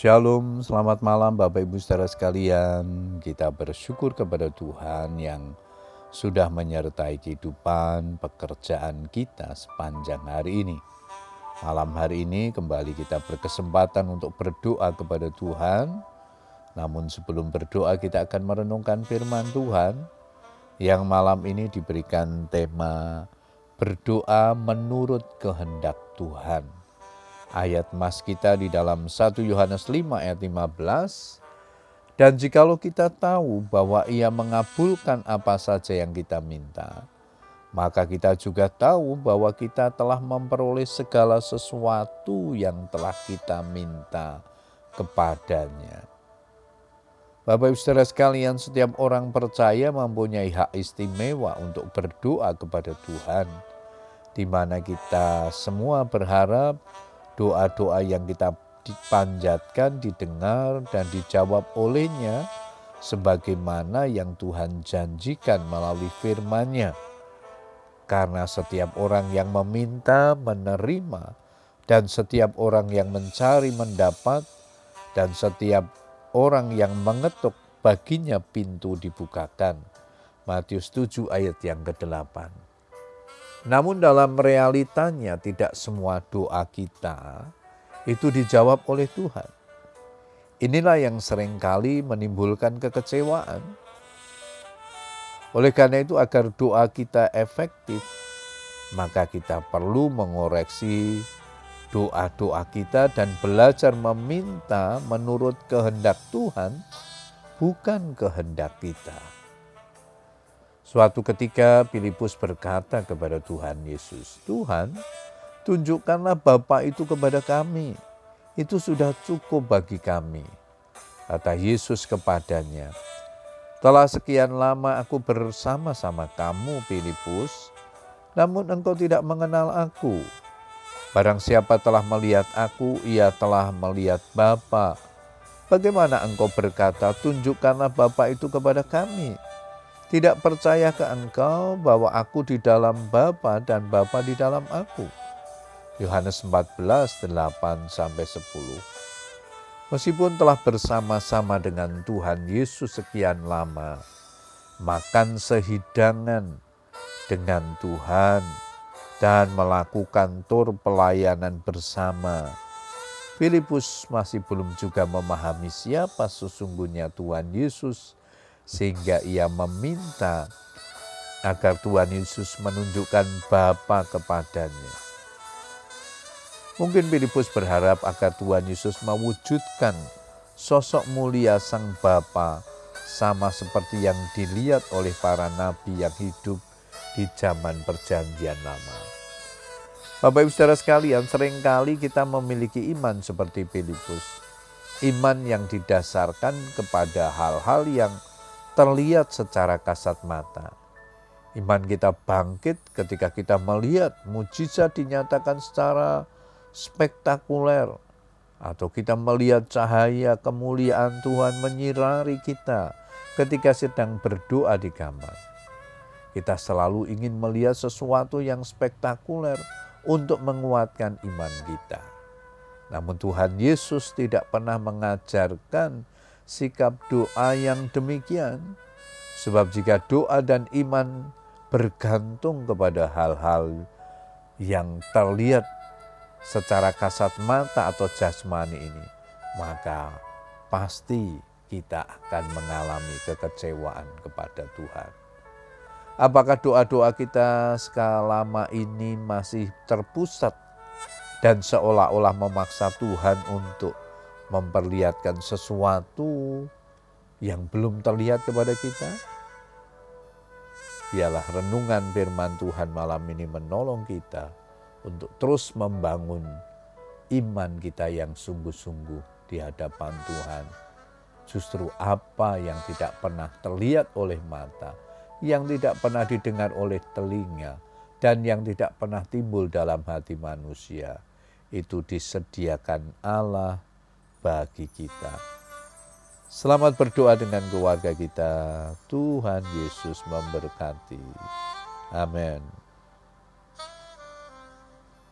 Shalom, selamat malam Bapak Ibu saudara sekalian. Kita bersyukur kepada Tuhan yang sudah menyertai kehidupan pekerjaan kita sepanjang hari ini. Malam hari ini kembali kita berkesempatan untuk berdoa kepada Tuhan. Namun sebelum berdoa kita akan merenungkan firman Tuhan yang malam ini diberikan tema berdoa menurut kehendak Tuhan ayat mas kita di dalam 1 Yohanes 5 ayat 15. Dan jikalau kita tahu bahwa ia mengabulkan apa saja yang kita minta, maka kita juga tahu bahwa kita telah memperoleh segala sesuatu yang telah kita minta kepadanya. Bapak Ibu Saudara sekalian, setiap orang percaya mempunyai hak istimewa untuk berdoa kepada Tuhan, di mana kita semua berharap doa-doa yang kita dipanjatkan, didengar, dan dijawab olehnya sebagaimana yang Tuhan janjikan melalui firman-Nya. Karena setiap orang yang meminta menerima, dan setiap orang yang mencari mendapat, dan setiap orang yang mengetuk baginya pintu dibukakan. Matius 7 ayat yang ke-8. Namun dalam realitanya tidak semua doa kita itu dijawab oleh Tuhan. Inilah yang sering kali menimbulkan kekecewaan. Oleh karena itu agar doa kita efektif, maka kita perlu mengoreksi doa-doa kita dan belajar meminta menurut kehendak Tuhan, bukan kehendak kita. Suatu ketika Filipus berkata kepada Tuhan Yesus, "Tuhan, tunjukkanlah Bapa itu kepada kami. Itu sudah cukup bagi kami." Kata Yesus kepadanya, "Telah sekian lama aku bersama-sama kamu, Filipus, namun engkau tidak mengenal aku. Barang siapa telah melihat aku, ia telah melihat Bapa. Bagaimana engkau berkata, tunjukkanlah Bapa itu kepada kami?" Tidak percaya ke engkau bahwa aku di dalam Bapa dan Bapa di dalam aku. Yohanes 14, 8 sampai 10. Meskipun telah bersama-sama dengan Tuhan Yesus sekian lama, makan sehidangan dengan Tuhan dan melakukan tur pelayanan bersama. Filipus masih belum juga memahami siapa sesungguhnya Tuhan Yesus sehingga ia meminta agar Tuhan Yesus menunjukkan Bapa kepadanya. Mungkin Filipus berharap agar Tuhan Yesus mewujudkan sosok mulia Sang Bapa sama seperti yang dilihat oleh para nabi yang hidup di zaman perjanjian lama. Bapak Ibu Saudara sekalian, sering kali kita memiliki iman seperti Filipus. Iman yang didasarkan kepada hal-hal yang terlihat secara kasat mata. Iman kita bangkit ketika kita melihat mujizat dinyatakan secara spektakuler, atau kita melihat cahaya kemuliaan Tuhan menyirari kita ketika sedang berdoa di kamar. Kita selalu ingin melihat sesuatu yang spektakuler untuk menguatkan iman kita. Namun, Tuhan Yesus tidak pernah mengajarkan sikap doa yang demikian. Sebab jika doa dan iman bergantung kepada hal-hal yang terlihat secara kasat mata atau jasmani ini, maka pasti kita akan mengalami kekecewaan kepada Tuhan. Apakah doa-doa kita sekalama ini masih terpusat dan seolah-olah memaksa Tuhan untuk memperlihatkan sesuatu yang belum terlihat kepada kita? Biarlah renungan firman Tuhan malam ini menolong kita untuk terus membangun iman kita yang sungguh-sungguh di hadapan Tuhan. Justru apa yang tidak pernah terlihat oleh mata, yang tidak pernah didengar oleh telinga, dan yang tidak pernah timbul dalam hati manusia, itu disediakan Allah bagi kita. Selamat berdoa dengan keluarga kita. Tuhan Yesus memberkati. Amin.